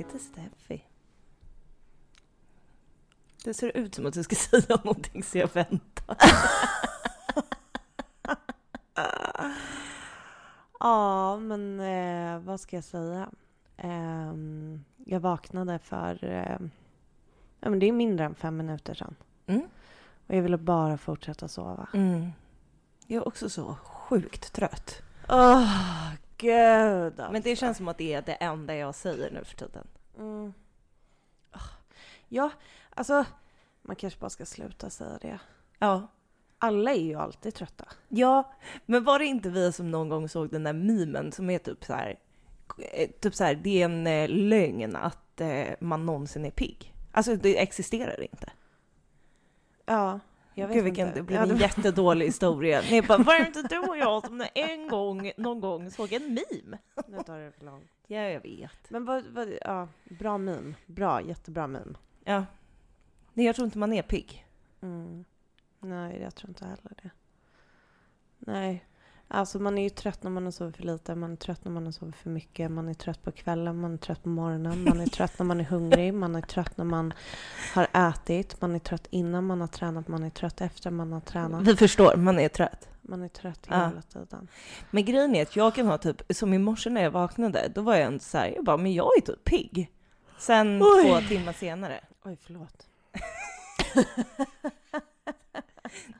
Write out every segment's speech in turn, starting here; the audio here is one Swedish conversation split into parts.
Heter Steffi. Det ser ut som att du ska säga någonting så jag väntar. Ja, men eh, vad ska jag säga? Ehm, jag vaknade för... Eh, ja, men det är mindre än fem minuter sedan. Mm. Och jag ville bara fortsätta sova. Mm. Jag är också så sjukt trött. Åh, gud alltså. Men det känns som att det är det enda jag säger nu för tiden. Mm. Ja, alltså man kanske bara ska sluta säga det. Ja. Alla är ju alltid trötta. Ja, men var det inte vi som någon gång såg den där memen som är typ så här, eh, typ så här, det är en eh, lögn att eh, man någonsin är pigg. Alltså det existerar inte. Ja, jag vet Gud vilken, inte. det blev en jättedålig historia. Ni bara, var det inte du och jag som en gång, någon gång såg en meme? Nu tar det för långt. Ja, jag vet. Men vad, vad, ja, bra meme. Bra, jättebra meme. Ja. Nej, jag tror inte man är pigg. Mm. Nej, jag tror inte heller det. Nej. Alltså man är ju trött när man har sovit för lite, man är trött när man har sovit för mycket, man är trött på kvällen, man är trött på morgonen, man är trött när man är hungrig, man är trött när man har ätit, man är trött innan man har tränat, man är trött efter man har tränat. Vi förstår, man är trött. Man är trött Ja. hela tiden. Men grejen är att jag kan ha typ, som i morse när jag vaknade, då var jag inte så här, jag bara, men jag är typ pigg. Sen Oj. två timmar senare, Oj, förlåt.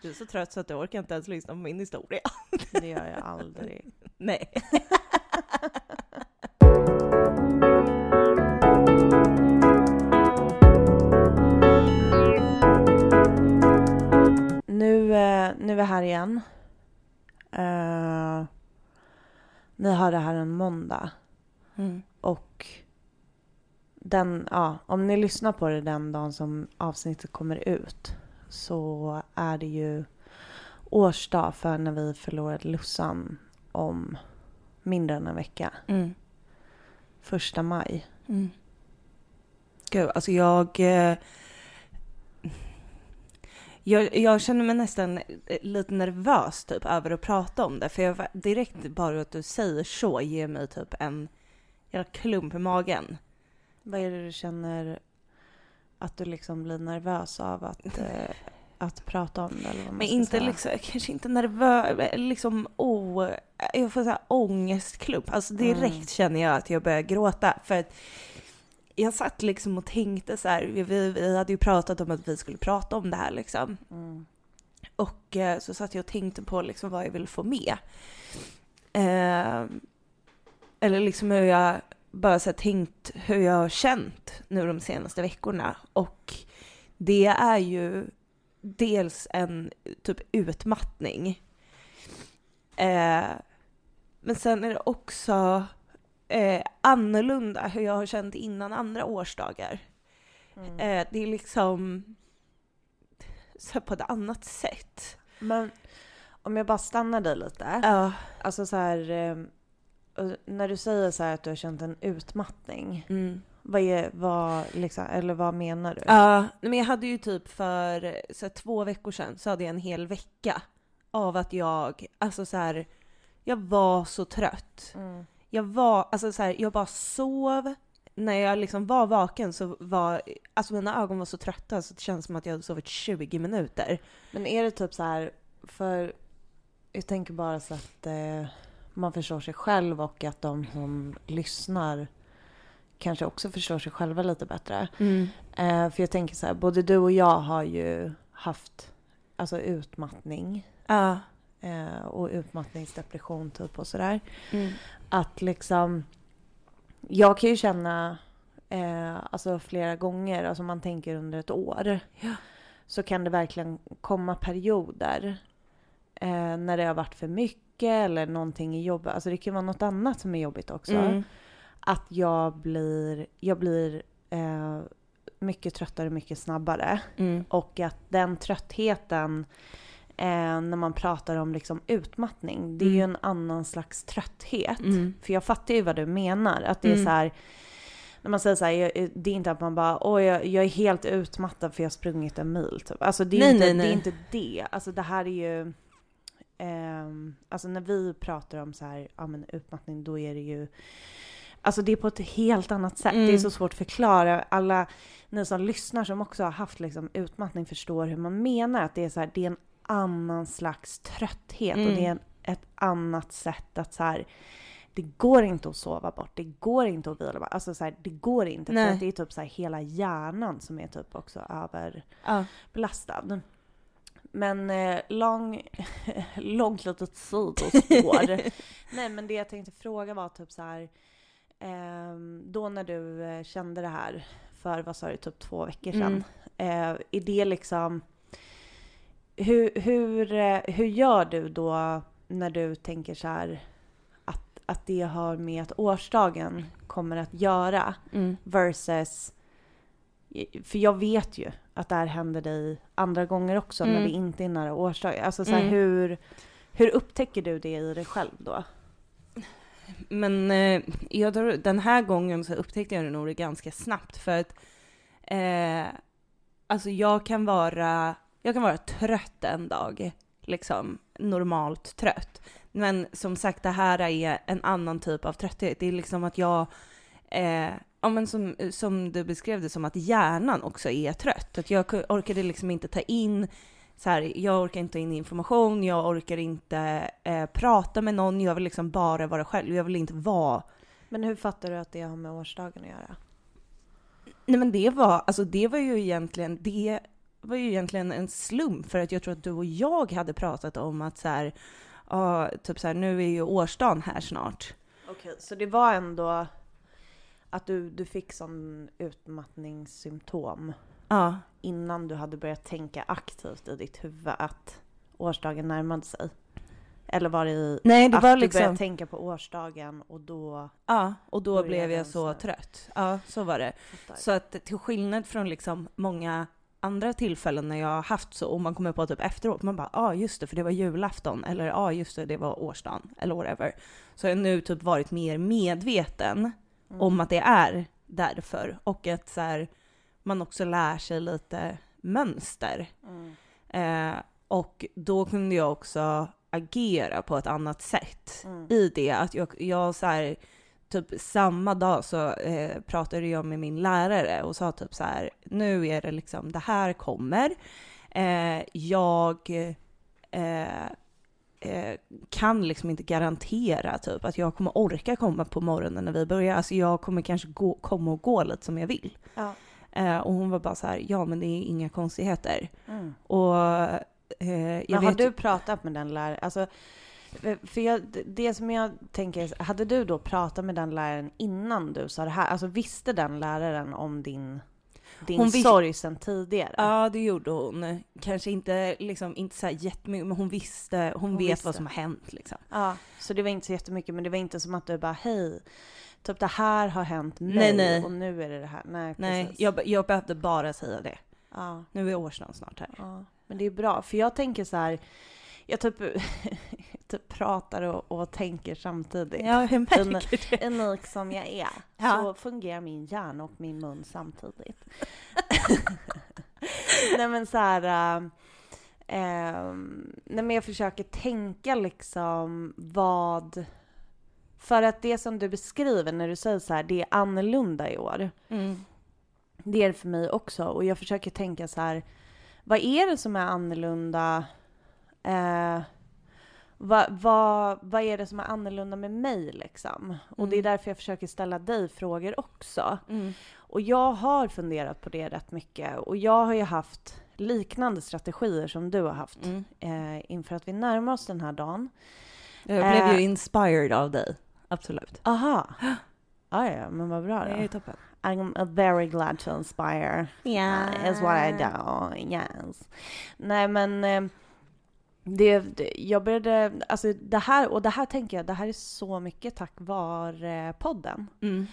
Du är så trött så att du orkar inte ens lyssna på min historia. Det gör jag aldrig. Nej. Nu, eh, nu är vi här igen. Eh, ni har det här en måndag. Mm. Och den, ja, om ni lyssnar på det den dagen som avsnittet kommer ut så är det ju årsdag för när vi förlorade Lussan om mindre än en vecka. Mm. Första maj. Mm. Gud, alltså jag... eh, Jag, jag känner mig nästan eh, lite nervös typ över att prata om det. För jag, direkt bara att du säger så ger mig typ en jävla klump i magen. Vad är det du känner att du liksom blir nervös av att, eh, att prata om det? Eller vad man Men ska inte säga? liksom, kanske inte nervös, liksom oh, jag får här ångestklump. Alltså direkt Mm. känner jag att jag börjar gråta. För att jag satt liksom och tänkte så här, vi, vi, vi hade ju pratat om att vi skulle prata om det här liksom. Mm. Och eh, så satt jag och tänkte på liksom vad jag ville få med. Eh, eller liksom hur jag bara så tänkt hur jag har känt nu de senaste veckorna. Och det är ju dels en typ utmattning. Eh, men sen är det också eh, annorlunda hur jag har känt innan andra årsdagar. Mm. Eh, det är liksom så på ett annat sätt. Men om jag bara stannar dig lite. Ja. Alltså så här, eh, när du säger så här att du har känt en utmattning. Mm. Vad, är, vad, liksom, eller vad menar du? Ja, men jag hade ju typ för så här, två veckor sedan så hade jag en hel vecka av att jag, alltså så här, jag var så trött. Mm. Jag var, alltså så här, jag bara sov. När jag liksom var vaken så var, alltså mina ögon var så trötta så det känns som att jag hade sovit 20 minuter. Men är det typ så här, för jag tänker bara så att eh, man förstår sig själv och att de som lyssnar kanske också förstår sig själva lite bättre. Eh, för jag tänker så här, både du och jag har ju haft alltså utmattning Ja. eh, och utmattningsdepression typ och sådär. Mm. Att liksom, jag kan ju känna eh, alltså flera gånger, alltså man tänker under ett år, Ja. så kan det verkligen komma perioder eh, när det har varit för mycket eller någonting i jobbet. Alltså det kan vara något annat som är jobbigt också. Mm. Att jag blir, jag blir eh, mycket tröttare mycket snabbare. Mm. Och att den tröttheten, eh, när man pratar om liksom utmattning, det är ju Mm. en annan slags trötthet. Mm. För jag fattar ju vad du menar. Att det är Mm. så här, när man säger så här, jag- det är inte att man bara, åh jag, jag är helt utmattad för jag har sprungit en mil. Typ. Alltså det är, Nej, inte, nej, det är nej. inte det. Alltså det här är ju, ehm, alltså när vi pratar om så här, ja men utmattning, då är det ju Alltså det är på ett helt annat sätt. Mm. Det är så svårt att förklara. Alla ni som lyssnar som också har haft liksom utmattning förstår hur man menar. Att det är så här, det är en annan slags trötthet och Mm. det är en, ett annat sätt att så här. Det går inte att sova bort, det går inte att vila bort. Alltså så här, det går inte. För det är typ så hela hjärnan som är typ också överbelastad. Ja. Men eh, lång, långt litet sidospår. Nej men det jag tänkte fråga var typ så här. ehm, då när du eh, kände det här för vad sa du, typ två veckor sedan. Mm. Eh, är det liksom. Hur, hur, eh, hur gör du då när du tänker så här. Att, att det har med att årsdagen kommer att göra Mm. versus för jag vet ju att det här händer dig andra gånger också när Mm. det inte är nära årsdagen. Alltså så här, Mm. hur, hur upptäcker du det i dig själv då? Men eh, jag tror, den här gången så upptäckte jag det nog ganska snabbt för att eh, alltså jag kan vara, jag kan vara trött en dag, liksom normalt trött. Men som sagt, det här är en annan typ av trötthet. Det är liksom att jag, eh, ja men som, som du beskrev det som att hjärnan också är trött. Att jag orkade liksom inte ta in så här, jag orkar inte ta in information, jag orkar inte eh, prata med någon, jag vill liksom bara vara själv. Jag vill inte vara... Men hur fattar du att det har med årsdagen att göra? Nej men det var, alltså det var ju egentligen, det var ju egentligen en slump för att jag tror att du och jag hade pratat om att så här, ja, typ så här, nu är ju årsdagen här snart. Okej, så det var ändå att du, du fick sån utmattningssymptom Ja, innan du hade börjat tänka aktivt i ditt huvud att årsdagen närmade sig? Eller var det i nej det att var du liksom, började tänka på årsdagen och då... ja, och då blev jag så trött. Ja, så var det. Så att till skillnad från liksom många andra tillfällen när jag har haft så och man kommer på typ efteråt, man bara ja ah, just det för det var julafton eller ja ah, just det det var årsdagen eller whatever. Så jag har nu typ varit mer medveten Mm. om att det är därför och att så här, man också lär sig lite mönster. Mm. Eh, och då kunde jag också agera på ett annat sätt Mm. i det. Att jag, jag så här, typ samma dag så eh, pratade jag med min lärare och sa typ så här, nu är det liksom, det här kommer. Eh, jag eh, eh, kan liksom inte garantera typ att jag kommer orka komma på morgonen när vi börjar. Alltså jag kommer kanske gå, komma och gå lite som jag vill. Ja. Eh, och hon var bara så här, ja men det är inga konstigheter. Mm. Och eh, jag Men har vet du pratat med den läraren? Alltså, för jag, det som jag tänker, hade du då pratat med den läraren innan du sa det här? Alltså visste den läraren om din, din Hon vis- sorg sedan tidigare? Ja, det gjorde hon. Kanske inte, liksom, inte så här jättemycket, men hon visste, hon, Hon vet visste. vad som har hänt. Liksom. Ja, så det var inte så jättemycket, men det var inte som att du bara hej, typ det här har hänt mig Nej, nej. och nu är det det här. Nej, Nej, precis. jag, jag behövde bara säga det. Ja, Nu är årsdagen snart här. ja, men det är bra, för jag tänker så här, jag typ, typ pratar och, och tänker samtidigt. Ja, jag märker det. unik som jag är Ja. så fungerar min hjärna och min mun samtidigt. nej men så här, äh, ehm, nej men jag försöker tänka liksom vad, för att det som du beskriver när du säger så här, det är annorlunda i år. Mm. Det är det för mig också och jag försöker tänka så här, vad är det som är annorlunda? Eh, vad, vad, vad är det som är annorlunda med mig liksom? Och det är Mm. därför jag försöker ställa dig frågor också. Mm. Och jag har funderat på det rätt mycket och jag har ju haft liknande strategier som du har haft Mm. eh, inför att vi närmar oss den här dagen. Jag blev Eh. ju inspired av dig. Absolut. Aha. Ah, ja, men vad bra Det är då. toppen. I'm very glad to inspire. Ja. Uh, is what I do, yes. Nej men eh, det, jag började, alltså det här, och det här tänker jag, det här är så mycket tack vare podden. Mm.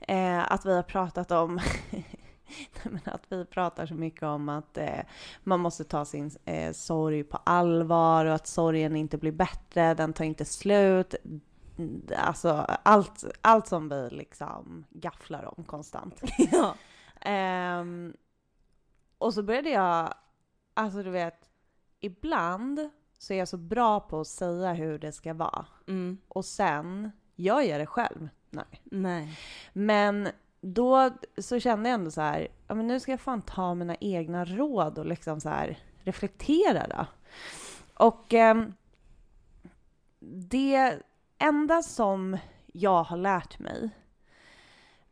Eh, att vi har pratat om, Nej, att vi pratar så mycket om att eh, man måste ta sin eh, sorg på allvar och att sorgen inte blir bättre, den tar inte slut. Mm, Alltså allt, allt som vi liksom gafflar om konstant. ja. Ehm, och så började jag, alltså du vet, ibland så är jag så bra på att säga hur det ska vara. Mm. Och sen gör jag det själv Nej. Nej. Men då så kände jag ändå så här, ja men nu ska jag fan ta mina egna råd och liksom så här reflektera då. Och eh, det enda som jag har lärt mig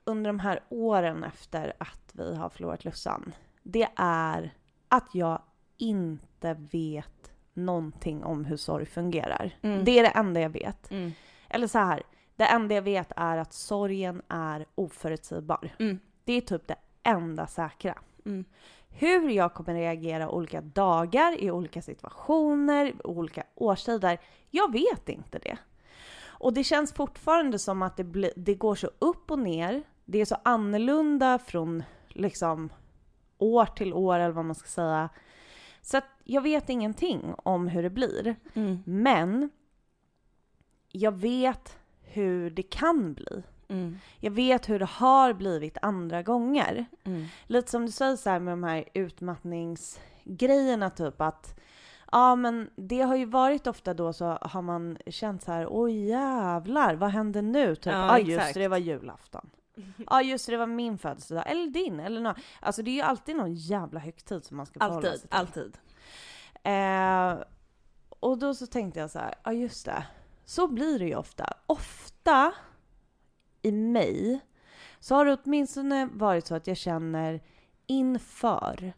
under de här åren efter att vi har förlorat Lussan, det är att jag inte vet någonting om hur sorg fungerar. Mm. Det är det enda jag vet. Mm. Eller så här, det enda jag vet är att sorgen är oförutsägbar. Mm. Det är typ det enda säkra. Mm. Hur jag kommer reagera olika dagar, i olika situationer, olika årstider, jag vet inte det. Och det känns fortfarande som att det, bli, det går så upp och ner. Det är så annorlunda från liksom år till år eller vad man ska säga. Så att jag vet ingenting om hur det blir. Mm. Men jag vet hur det kan bli. Mm. Jag vet hur det har blivit andra gånger. Mm. Lite som du säger så här med de här utmattningsgrejerna typ att Ja men det har ju varit ofta då så har man känt så här oj jävlar vad händer nu? Typ, Ja, ja just det, det var julafton. Ja just det, det var min födelsedag. Eller din, eller nå. Alltså det är ju alltid någon jävla högtid som man ska förhålla sig Alltid, till. alltid. Eh, och då så tänkte jag så här, ja just det. Så blir det ju ofta. Ofta i mig så har det åtminstone varit så att jag känner inför,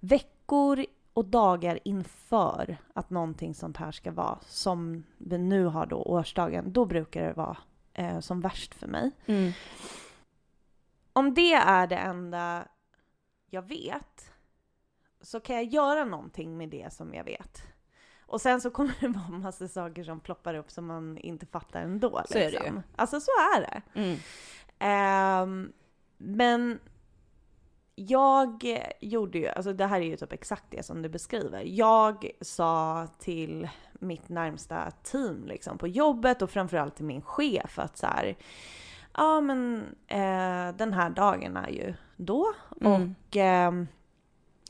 veckor och dagar inför att någonting sånt här ska vara, som vi nu har då årsdagen, då brukar det vara eh, som värst för mig. Mm. Om det är det enda jag vet så kan jag göra någonting med det som jag vet. Och sen så kommer det vara massa saker som ploppar upp som man inte fattar ändå. Så är det liksom. ju. Alltså så är det. Mm. Ehm, men jag gjorde ju, alltså det här är ju typ exakt det som du beskriver. Jag sa till mitt närmsta team liksom på jobbet och framförallt till min chef att så här, ja men eh, den här dagen är ju då Mm. och ehm,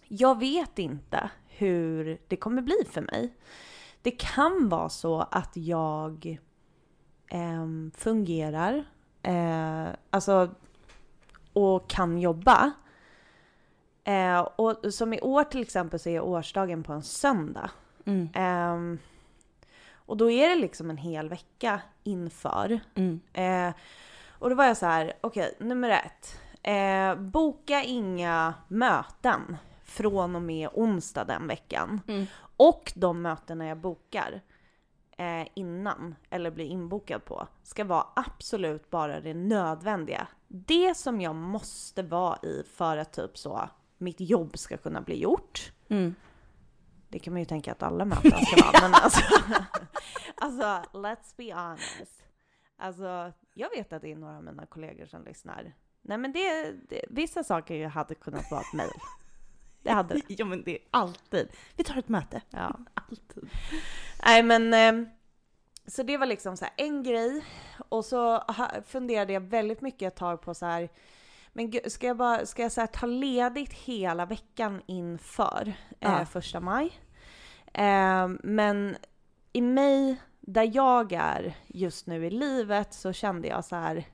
jag vet inte hur det kommer bli för mig. Det kan vara så att jag ehm, fungerar, eh, alltså och kan jobba. Eh, och som i år till exempel så är årsdagen på en söndag. Mm. Ehm, och då är det liksom en hel vecka inför. Mm. Och då var jag så här, okej, nummer ett. Eh, boka inga möten från och med onsdag den veckan. Mm. Och de mötena jag bokar eh, innan, eller blir inbokad på, ska vara absolut bara det nödvändiga. Det som jag måste vara i för att typ så, mitt jobb ska kunna bli gjort. Mm. Det kan man ju tänka att alla möten ska vara, men alltså, alltså let's be honest. Alltså, jag vet att det är några av mina kollegor som lyssnar. Nej men det, det vissa saker hade kunnat vara ett mejl. Det hade det. Ja men det är alltid. Vi tar ett möte. Ja. Alltid. Nej men, eh, så det var liksom så här en grej. Och så funderade jag väldigt mycket ett tag på så här, men ska jag bara, ska jag så här ta ledigt hela veckan inför Ja. eh, första maj? Eh, men i mig, där jag är just nu i livet, så kände jag så här,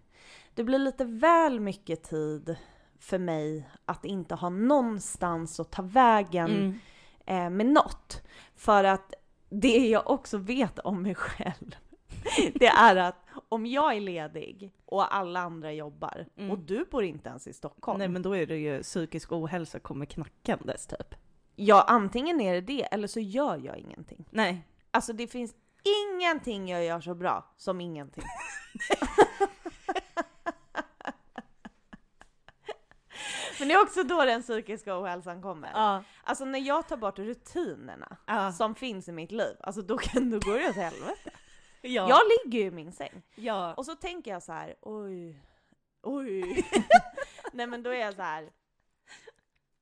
det blir lite väl mycket tid för mig att inte ha någonstans att ta vägen Mm. eh, med något. För att det jag också vet om mig själv, det är att om jag är ledig och alla andra jobbar Mm. och du bor inte ens i Stockholm. Nej men då är det ju psykisk ohälsa kommer knackandes typ. Ja, antingen är det det eller så gör jag ingenting. Nej. Alltså det finns ingenting jag gör så bra som ingenting. Men det är också då den psykiska ohälsan kommer. Ja. Alltså när jag tar bort rutinerna Ja. som finns i mitt liv, alltså då, kan, då går det åt helvete. Ja. Jag ligger ju i min säng ja. och så tänker jag så här, oj, oj. Nej men då är jag så här.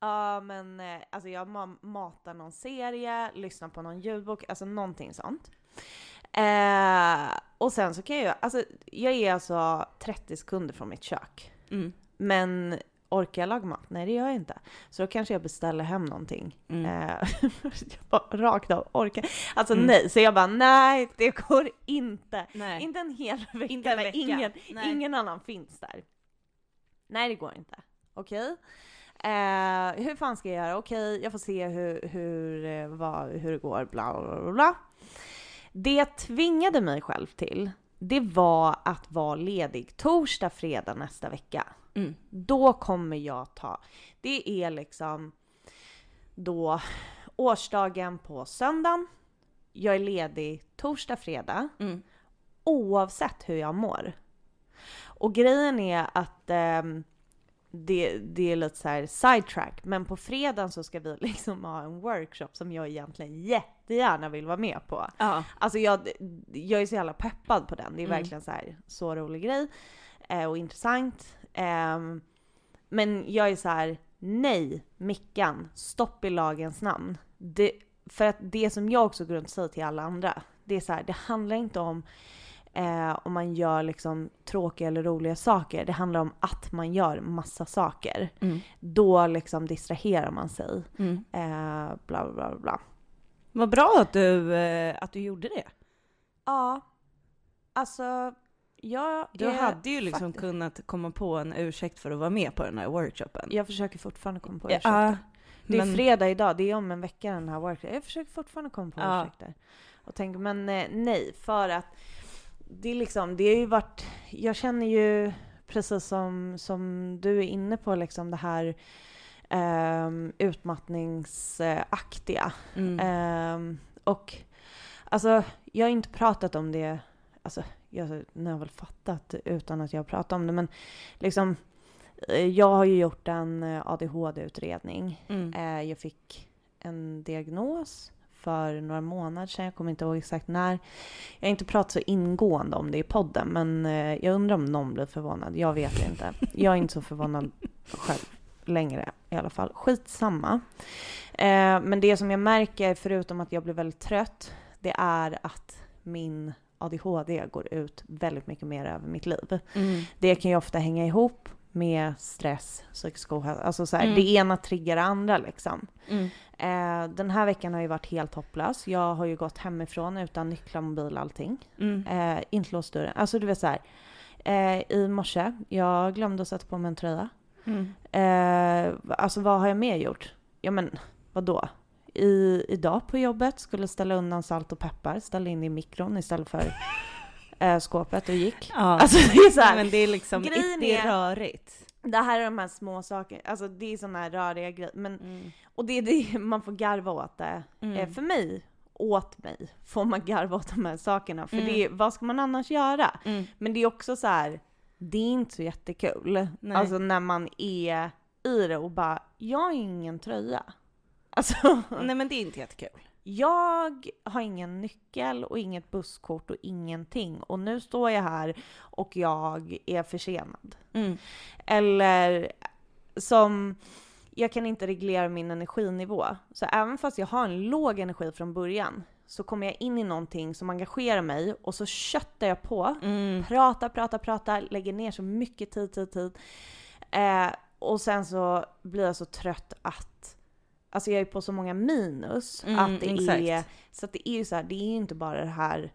Ja men eh, alltså jag ma- matar någon serie, lyssnar på någon ljudbok, alltså någonting sånt. Eh, och sen så kan jag, alltså jag är alltså 30 sekunder från mitt kök. Mm. Men orkar jag laga mat? Nej, det gör jag inte. Så då kanske jag beställer hem någonting. Mm. Eh, jag bara rakt av, orkar. Alltså Mm. nej, så jag bara nej, det går inte. Nej. Inte en hel vecka, Inte en vecka. Ingen, Nej. ingen annan finns där. Nej, det går inte. Okej? Eh, hur fan ska jag göra? Okej, jag får se hur, hur, eh, vad, hur det går, bla bla bla, bla. Det jag tvingade mig själv till, det var att vara ledig torsdag, fredag nästa vecka. Mm. Då kommer jag ta, det är liksom då årsdagen på söndagen. Jag är ledig torsdag, fredag Mm. oavsett hur jag mår. Och grejen är att ehm, det, det är lite så här sidetrack, men på fredagen så ska vi liksom ha en workshop som jag egentligen jättegärna vill vara med på. Ja. Alltså jag, jag är så jävla peppad på den. Det är Mm. verkligen så här så rolig grej eh, och intressant. Ehm, men jag är så här, nej Mickan, stopp i lagens namn. Det, för att det som jag också går runt och säger till alla andra, det är så här, det handlar inte om eh, om man gör liksom tråkiga eller roliga saker. Det handlar om att man gör massa saker. Mm. Då liksom distraherar man sig. Mm. Eh, bla bla bla bla. Vad bra att du, eh, att du gjorde det. Ja, alltså jag Du är hade ju liksom faktiskt- kunnat komma på en ursäkt för att vara med på den här workshopen. Jag försöker fortfarande komma på Ja, ursäkter. det är men- fredag idag, det är om en vecka den här workshopen. Jag försöker fortfarande komma på Ja. ursäkter. Och tänker, men eh, nej, för att det är liksom, det har ju varit, jag känner ju precis som, som du är inne på liksom det här um, utmattningsaktiga. Mm. Ehm, och alltså, jag har inte pratat om det, alltså jag, ni har väl fattat utan att jag pratat om det, men liksom eh, jag har ju gjort en eh, ADHD-utredning. Mm. Eh, jag fick en diagnos för några månader sedan, jag kommer inte ihåg exakt när. Jag har inte pratat så ingående om det i podden, men eh, jag undrar om någon blir förvånad. Jag vet inte. Jag är inte så förvånad själv längre i alla fall. Skitsamma. Eh, men det som jag märker, förutom att jag blir väldigt trött, det är att min ADHD går ut väldigt mycket mer över mitt liv. Mm. Det kan ju ofta hänga ihop med stress, psykisk ohälsa. Alltså så här, Mm. det ena triggar det andra liksom. Mm. Eh, den här veckan har ju varit helt hopplös. Jag har ju gått hemifrån utan nycklar, mobil, allting. Mm. Eh, inte låst dörren. Alltså du vet så här. Eh, I morse, jag glömde att sätta på mig en tröja. Mm. Eh, alltså vad har jag mer gjort? Ja men vadå? I, idag på jobbet skulle ställa undan salt och peppar, ställa in i mikron istället för eh, skåpet och gick. Ja. Alltså det är så här, men det är liksom, grejen det är rörigt. det här är de här små sakerna, alltså det är sådana här röriga grejer. Men, Mm. och det är det man får garva åt det. Mm. Eh, för mig, åt mig, får man garva åt de här sakerna. För Mm. det är, vad ska man annars göra? Mm. Men det är också så här, det är inte så jättekul. Nej. Alltså när man är i det och bara, jag har ingen tröja. Alltså, Nej men det är inte jättekul. Jag har ingen nyckel och inget busskort och ingenting. Och nu står jag här och jag är försenad. Mm. Eller som, jag kan inte reglera min energinivå. Så även fast jag har en låg energi från början så kommer jag in i någonting som engagerar mig och så köttar jag på. Mm. Pratar, pratar, pratar, lägger ner så mycket tid, tid, tid. Eh, och sen så blir jag så trött att Alltså jag är på så många minus Mm, att det exakt. är Så att det är ju så här, det är ju inte bara det här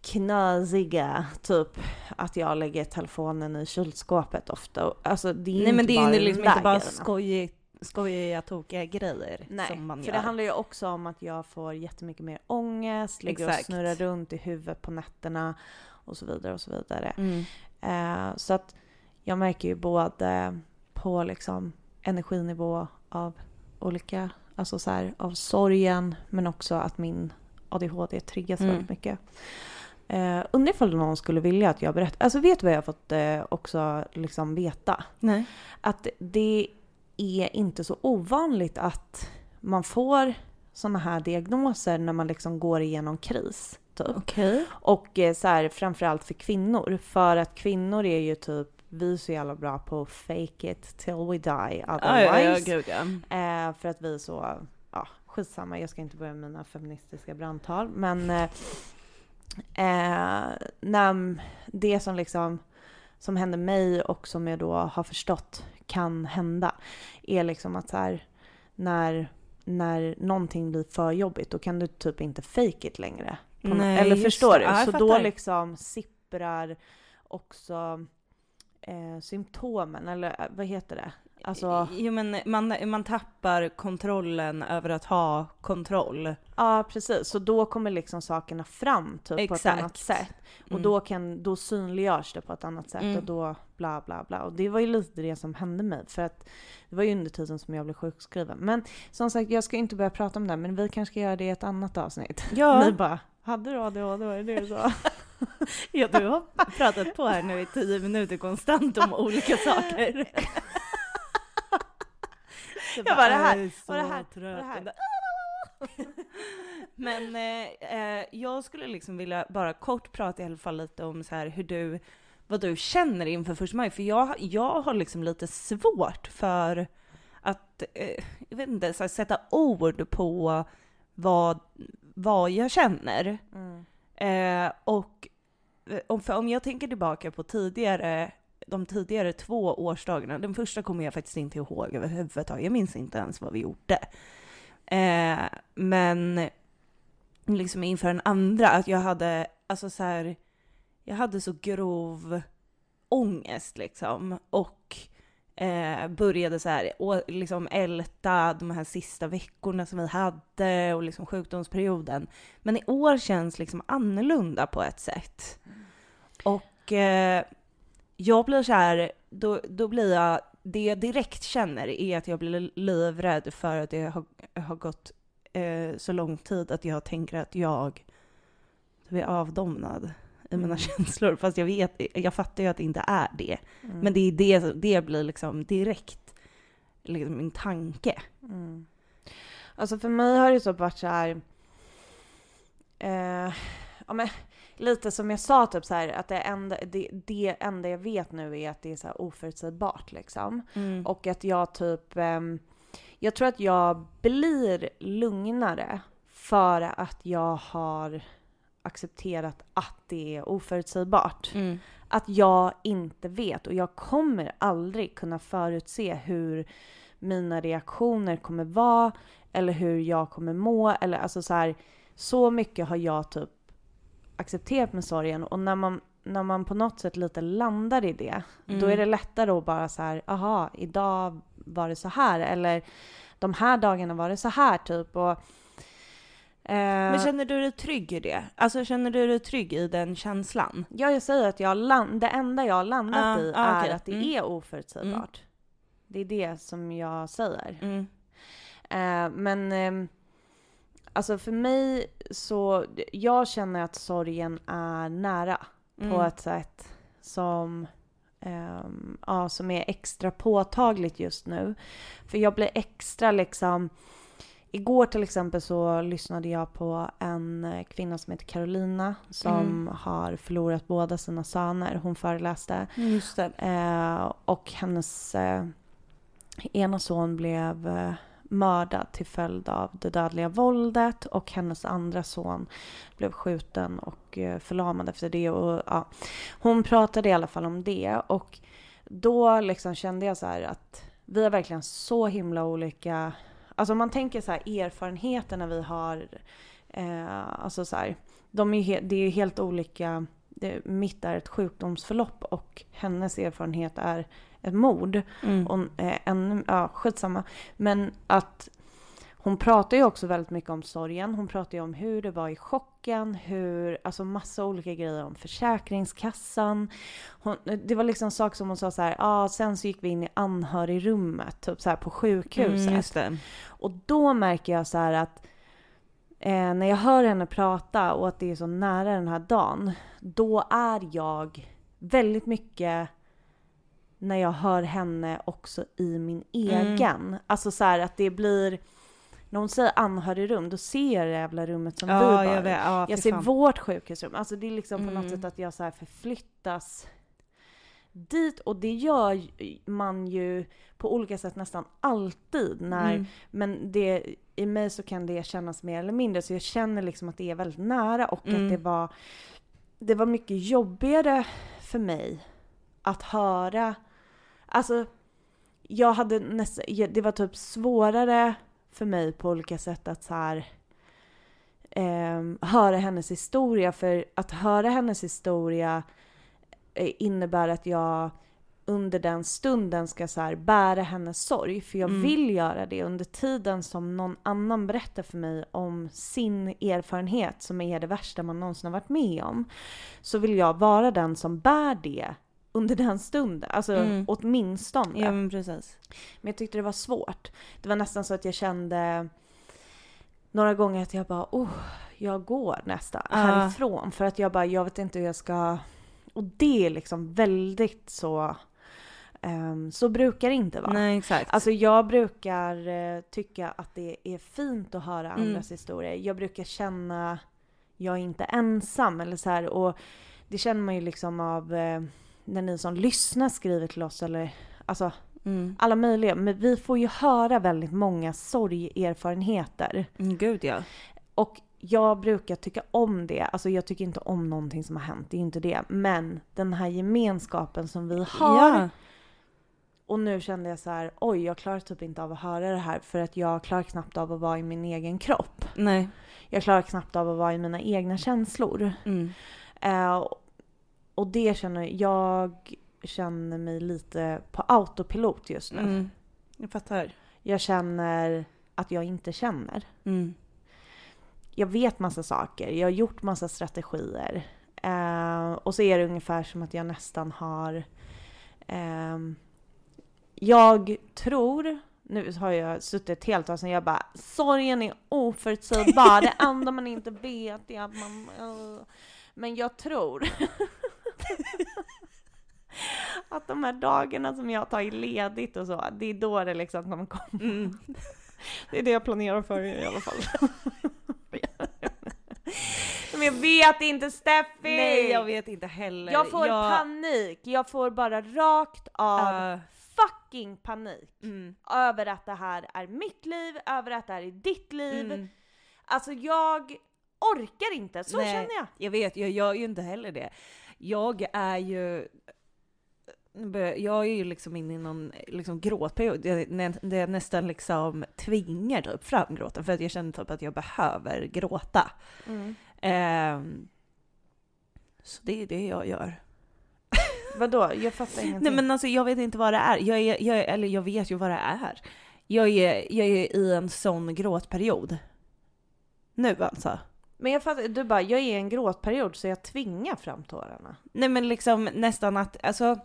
knasiga, typ att jag lägger telefonen i kylskåpet ofta. Och- Alltså det är ju Nej men inte det är bara ju de liksom inte bara grejerna. skojig, skojiga, tokiga grejer Nej, som man för gör. det handlar ju också om att jag får jättemycket mer ångest, ligger och Exakt. snurrar runt i huvudet på nätterna och så vidare och så vidare. Mm. Eh, så att jag märker ju både på liksom energinivå av olika, alltså så här, av sorgen men också att min ADHD triggas Mm. väldigt mycket. Eh, undrar ifall någon skulle vilja att jag berättar. Alltså vet du vad jag har fått eh, också liksom veta? Nej. Att det är inte så ovanligt att man får sådana här diagnoser när man liksom går igenom kris. Typ. Okej. Och eh, så här, framförallt för kvinnor. För att kvinnor är ju typ, vi är så jävla bra på fake it till we die Ja, ja, ja, otherwise. gud ja. eh, för att vi är så, ja skitsamma, jag ska inte börja med mina feministiska brandtal. Men eh, eh, när det som liksom som händer mig och som jag då har förstått kan hända är liksom att så här, när, när någonting blir för jobbigt då kan du typ inte fake it längre. Nej, Eller förstår du? Så då liksom sipprar också eh, symptomen, eller eh, vad heter det? Alltså, Jo men man, man tappar kontrollen över att ha kontroll. ja precis. Så då kommer liksom sakerna fram typ på ett annat sätt. Och Mm. då, kan, då synliggörs det på ett annat sätt Mm. och då bla bla bla. Och det var ju lite det som hände mig för att det var ju under tiden som jag blev sjukskriven. Men som sagt, jag ska inte börja prata om det här, men vi kanske ska göra det i ett annat avsnitt. Ja. Ni bara, hade du ADHD? Var det det du sa? Ja, du har pratat på här nu i tio minuter konstant om olika saker. Jag bara, det här, "Jag är så det här, trött." och det här. Men eh, eh, jag skulle liksom vilja bara kort prata i alla fall lite om så här hur du, vad du känner inför första maj. För jag, jag har liksom lite svårt för att, eh, jag vet inte, så här, sätta ord på vad, vad jag känner. Mm. Eh, och eh, om, för om jag tänker tillbaka på tidigare, de tidigare två årsdagarna, den första kommer jag faktiskt inte ihåg överhuvudtaget. Jag minns inte ens vad vi gjorde. Eh, men liksom inför den andra, att jag hade, alltså så här, jag hade så grov ångest liksom. Och eh, började så här, och liksom älta de här sista veckorna som vi hade och liksom sjukdomsperioden. Men i år känns liksom annorlunda på ett sätt. Och eh, jag blir så här, då, då blir jag, det jag direkt känner är att jag blir livrädd för att det har, har gått eh, så lång tid att jag tänker att jag blir avdomnad i mina Mm. känslor. Fast jag vet, jag fattar ju att det inte är det. Mm. Men det är det, det blir liksom direkt liksom min tanke. Mm. Alltså för mig har det typ varit så här. Eh, ja, men, lite som jag sa, typ så här, att det enda, det, det enda jag vet nu är att det är så här oförutsägbart liksom. Och att jag typ, ehm, jag tror att jag blir lugnare för att jag har accepterat att det är oförutsägbart. Mm. Att jag inte vet och jag kommer aldrig kunna förutse hur mina reaktioner kommer vara eller hur jag kommer må eller alltså så här, så mycket har jag typ accepterat med sorgen och när man, när man på något sätt lite landar i det då Mm. är det lättare att bara så här, aha, idag var det så här eller de här dagarna var det så här typ och Men känner du dig trygg i det? Alltså känner du dig trygg i den känslan? Ja, jag säger att jag land, det enda jag har landat Ah, i ah, är okej. att det Mm. är oförutsägbart. Det är det som jag säger. Mm. Eh, men ehm, alltså för mig så, jag känner att sorgen är nära på Mm. ett sätt som, ehm, ja, som är extra påtagligt just nu. För jag blir extra liksom Igår till exempel så lyssnade jag på en eh, kvinna som heter Carolina som Mm. har förlorat båda sina söner. Hon föreläste. Just det. Eh, och hennes eh, ena son blev eh, mördad till följd av det dödliga våldet och hennes andra son blev skjuten och eh, förlamad efter det. Och, ja, hon pratade i alla fall om det och då liksom kände jag så att vi har verkligen så himla olika Alltså om man tänker så här erfarenheterna vi har, eh, alltså så här, de är he- det är ju helt olika. Det, mitt är ett sjukdomsförlopp och hennes erfarenhet är ett mord. Mm. Och, eh, en, ja, skitsamma. Men att hon pratar ju också väldigt mycket om sorgen. Hon pratar ju om hur det var i chocken, hur, alltså massa olika grejer om Försäkringskassan. Hon, det var liksom saker som hon sa så här, ja ah, sen så gick vi in i anhörigrummet, typ så här på sjukhuset. Mm. Och då märker jag så här att eh, när jag hör henne prata och att det är så nära den här dagen, då är jag väldigt mycket när jag hör henne också i min egen. Alltså så här att det blir, när hon säger anhörigrum, då ser jag det jävla rummet som vi Ja, var jag i. vet. Ja, Jag ser fan. vårt sjukhusrum. Alltså det är liksom på något Mm. sätt att jag så förflyttas dit och det gör man ju på olika sätt nästan alltid när Mm. men det, i mig så kan det kännas mer eller mindre så jag känner liksom att det är väldigt nära och Mm. att det var det var mycket jobbigare för mig att höra, alltså jag hade nästan, det var typ svårare för mig på olika sätt att så här eh, höra hennes historia. För att höra hennes historia eh, innebär att jag under den stunden ska så här bära hennes sorg. För jag Mm. vill göra det under tiden som någon annan berättar för mig om sin erfarenhet som är det värsta man någonsin har varit med om. Så vill jag vara den som bär det under den stunden. Alltså Mm. åtminstone. Ja men precis. Men jag tyckte det var svårt. Det var nästan så att jag kände några gånger att jag bara, oh, jag går nästan Ja. härifrån. För att jag bara, jag vet inte hur jag ska... Och det är liksom väldigt så... ehm, så brukar det inte vara. Nej exakt. Alltså jag brukar eh, tycka att det är fint att höra Mm. andras historier. Jag brukar känna, jag är inte ensam eller så här. Och det känner man ju liksom av eh, när ni som lyssnar skriver till oss eller alltså mm. alla möjliga. Men vi får ju höra väldigt många sorgerfarenheter. Mm, Gud ja. Och jag brukar tycka om det. Alltså jag tycker inte om någonting som har hänt, det är inte det. Men den här gemenskapen som vi har. Ja. Och nu kände jag så här, oj jag klarar typ inte av att höra det här för att jag klarar knappt av att vara i min egen kropp. Nej. Jag klarar knappt av att vara i mina egna känslor. Mm. Eh, och det känner jag känner mig lite på autopilot just nu. Mm. Jag fattar. Jag känner att jag inte känner. Mm. Jag vet massa saker, jag har gjort massa strategier. Eh, och så är det ungefär som att jag nästan har... ehm, jag tror, nu har jag suttit ett helt tag sedan jag bara sorgen är oförutsägbar, det enda man inte vet är att man... eh." men jag tror att de här dagarna som jag har tagit ledigt och så, det är då det liksom kommer komma. Mm. Det är det jag planerar för i alla fall. Men jag vet inte Steffi! Nej jag vet inte heller. Jag får jag... panik, jag får bara rakt av Uh, fucking panik. mm. Över att det här är mitt liv, över att det här är ditt liv. Mm. Alltså jag orkar inte, så Nej. känner jag. Jag vet, jag gör ju inte heller det. Jag är ju... Jag är ju liksom inne i någon liksom gråtperiod där jag nästan liksom tvingar typ fram gråten för att jag känner typ att jag behöver gråta. Ehm, så det är det jag gör. Vadå? Jag fattar ingenting. Nej men alltså jag vet inte vad det är. Jag är, jag är eller jag vet ju vad det är. Jag är, jag är i en sån gråtperiod. Nu alltså. Men jag fattar, du bara, jag är i en gråtperiod så jag tvingar fram tårarna. Nej men liksom nästan att, alltså.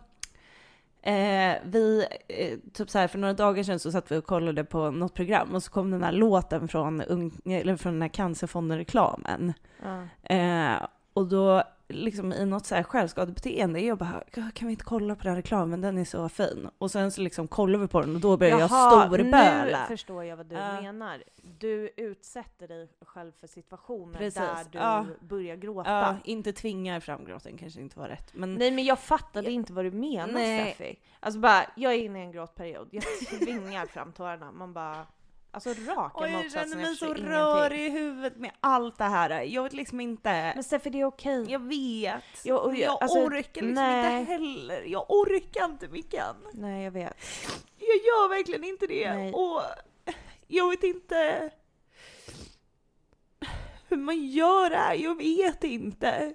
Eh, vi, eh, typ så här för några dagar sedan så satt vi och kollade på något program och så kom den här låten från, ung, eller från den här Cancerfonden-reklamen. Ja. Eh, och då liksom i något så här självskadebeteende, jag bara kan vi inte kolla på den här reklamen, den är så fin. Och sen så liksom kollar vi på den och då börjar jag storböla. nu förstår jag vad du Ja. menar. Du utsätter dig själv för situationer Precis, där du ja. börjar gråta. Ja, inte tvingar fram gråten kanske inte var rätt. Men Nej men jag fattade inte vad du menar Nej. Steffi. Alltså bara, jag är inne i en gråtperiod. Jag tvingar fram tårarna. Man bara, alltså raka Oj, jag motsatsen. känner mig så rörig i huvudet med allt det här. Jag vet liksom inte. Men Steffi det är okej. Jag vet. Men jag- jag alltså, orkar liksom nej. inte heller. Jag orkar inte Mickan. Nej jag vet. Jag gör verkligen inte det. Nej. Och jag vet inte hur man gör det här. Jag vet inte.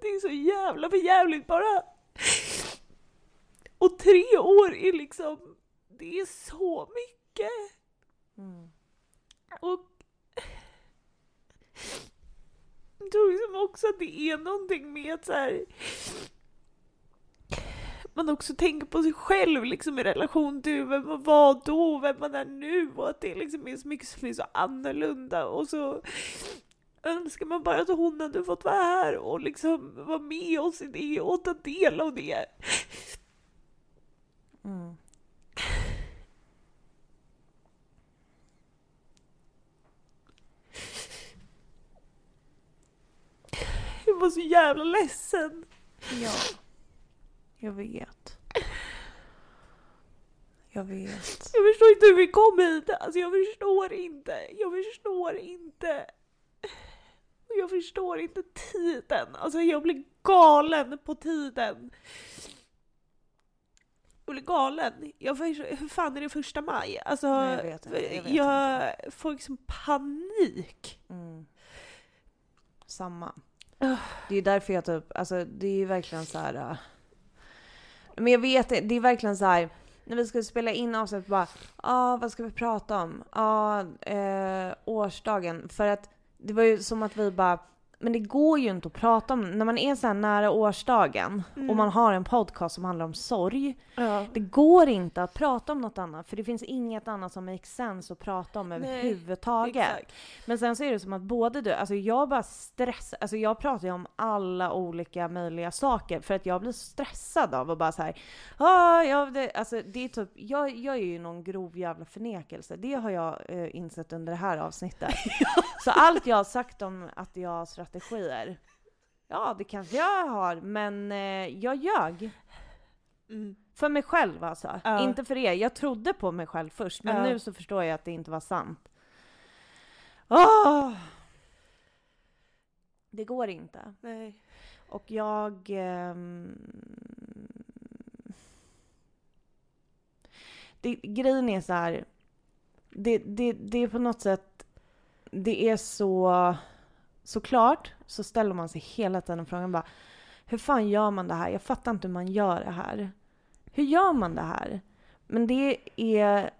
Det är så jävla för jävligt bara. Och tre år är liksom, det är så mycket. Mm. Och jag tror liksom också att det är någonting med att så här, man också tänker på sig själv liksom i relation till vem man var då och vem man är nu och att det liksom är så mycket som är så annorlunda och så önskar man bara att hon hade fått vara här och liksom vara med oss i det och ta del av det. Mm. Jag var så jävla ledsen. Ja. Jag vet. Jag vet. Jag förstår inte hur vi kom hit. Alltså jag förstår inte. Jag förstår inte. Jag förstår inte tiden. Alltså jag blir galen på tiden. Blir galen. Jag hur fan är det första maj? Alltså, Nej, jag vet inte, jag vet jag får liksom panik. Mm. Samma. Det är därför jag typ, alltså det är ju verkligen så här. äh, Men jag vet det, det är verkligen så här. När vi skulle spela in avsnittet bara, ja ah, vad ska vi prata om? Ja, ah, eh, årsdagen. För att det var ju som att vi bara, men det går ju inte att prata om, när man är så nära årsdagen Mm. och man har en podcast som handlar om sorg. Ja. Det går inte att prata om något annat för det finns inget annat som makes sense att prata om Nej, överhuvudtaget. Exakt. Men sen så är det som att både du, alltså jag bara stressar, alltså jag pratar ju om alla olika möjliga saker för att jag blir stressad av att bara så här, ah, ja, det, alltså det är typ, jag, jag är ju någon grov jävla förnekelse, det har jag eh, insett under det här avsnittet. Så allt jag har sagt om att jag har strategier, ja det kanske jag har, men eh, jag ljög. Mm. För mig själv alltså. Ja. Inte för er. Jag trodde på mig själv först, men Ja. nu så förstår jag att det inte var sant. Åh! Det går inte. Nej. Och jag... ehm, Det, grejen är så här. Det, det, det är på något sätt... Det är så... Såklart så ställer man sig hela tiden frågan bara hur fan gör man det här? Jag fattar inte hur man gör det här. Hur gör man det här? Men det är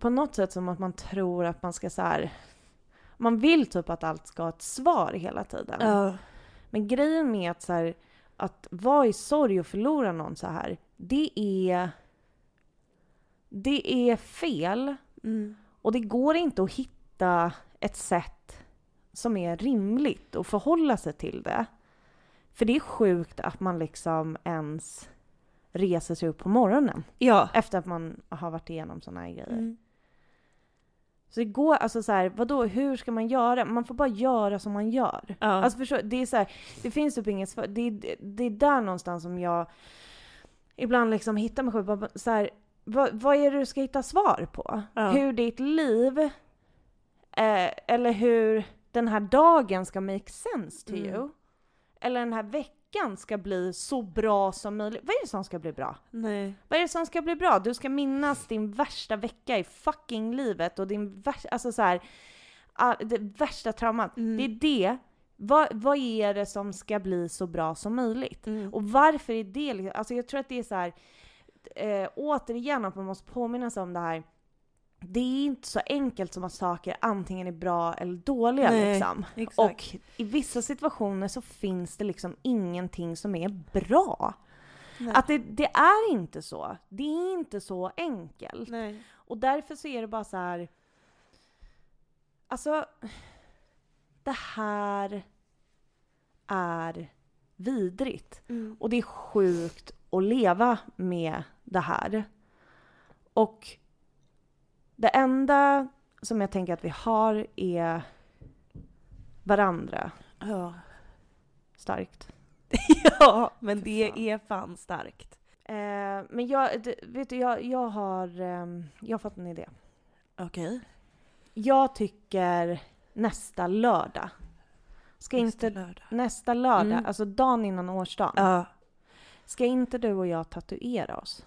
på något sätt som att man tror att man ska så här. Man vill typ att allt ska ha ett svar hela tiden. Ja. Men grejen med att, så här, att vara i sorg och förlora någon så här, det är... Det är fel. Mm. Och det går inte att hitta ett sätt som är rimligt att förhålla sig till det. För det är sjukt att man liksom ens reser sig upp på morgonen Ja. efter att man har varit igenom såna här grejer. Mm. Så det går, alltså så här, vadå, hur ska man göra? Man får bara göra som man gör. Ja. Alltså förstå, det är så här, det finns typ inget svar. Det, är- det är där någonstans som jag ibland liksom hittar mig själv. Bara Så här, vad, vad är det du ska hitta svar på? Ja. Hur ditt liv, eh, eller hur den här dagen ska make sense to Mm. you. Eller den här veckan ska bli så bra som möjligt. Vad är det som ska bli bra? Nej. Vad är det som ska bli bra? Du ska minnas din värsta vecka i fucking livet och din värsta, alltså så här, ah, det värsta traumat. Mm. Det är det. Vad, vad är det som ska bli så bra som möjligt? Mm. Och varför är det liksom, alltså jag tror att det är så här, eh, återigen att man måste påminna sig om det här. Det är inte så enkelt som att saker antingen är bra eller dåliga Nej, liksom. Exakt. Och i vissa situationer så finns det liksom ingenting som är bra. Nej. Att det, det är inte så. Det är inte så enkelt. Nej. Och därför så är det bara så här. Alltså, det här är vidrigt. Mm. Och det är sjukt att leva med det här. Och det enda som jag tänker att vi har är varandra Ja. starkt. ja, men det är fan starkt. Eh, men jag, det, vet du, jag, jag har, ehm, jag har fått en idé. Okej. Jag tycker nästa lördag. Ska inte lördag. nästa lördag, Mm. alltså dagen innan årsdagen. Ja. Ska inte du och jag tatuera oss?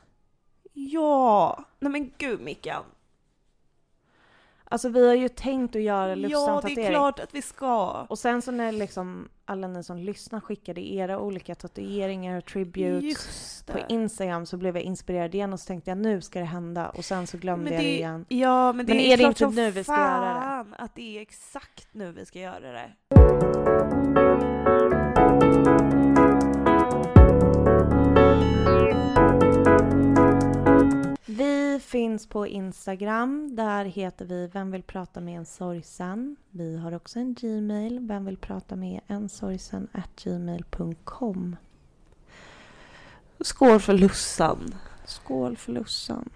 Ja! Nej men gud Mickan. Alltså vi har ju tänkt att göra Ja, Lufsan det är klart att vi ska. Och sen så när liksom alla ni som lyssnar skickade era olika tatueringar och tributes på det. Instagram så blev jag inspirerad igen och så tänkte jag nu ska det hända och sen så glömde Men jag det det- igen. Ja, men det Men är, är det inte nu vi ska göra det? att det är exakt nu vi ska göra det. Finns på Instagram. Där heter vi Vem vill prata med en sorgsen. Vi har också en Gmail. Vem vill prata med en sorgsen gmail.com. Skål för Lussan. Skål för Lussan.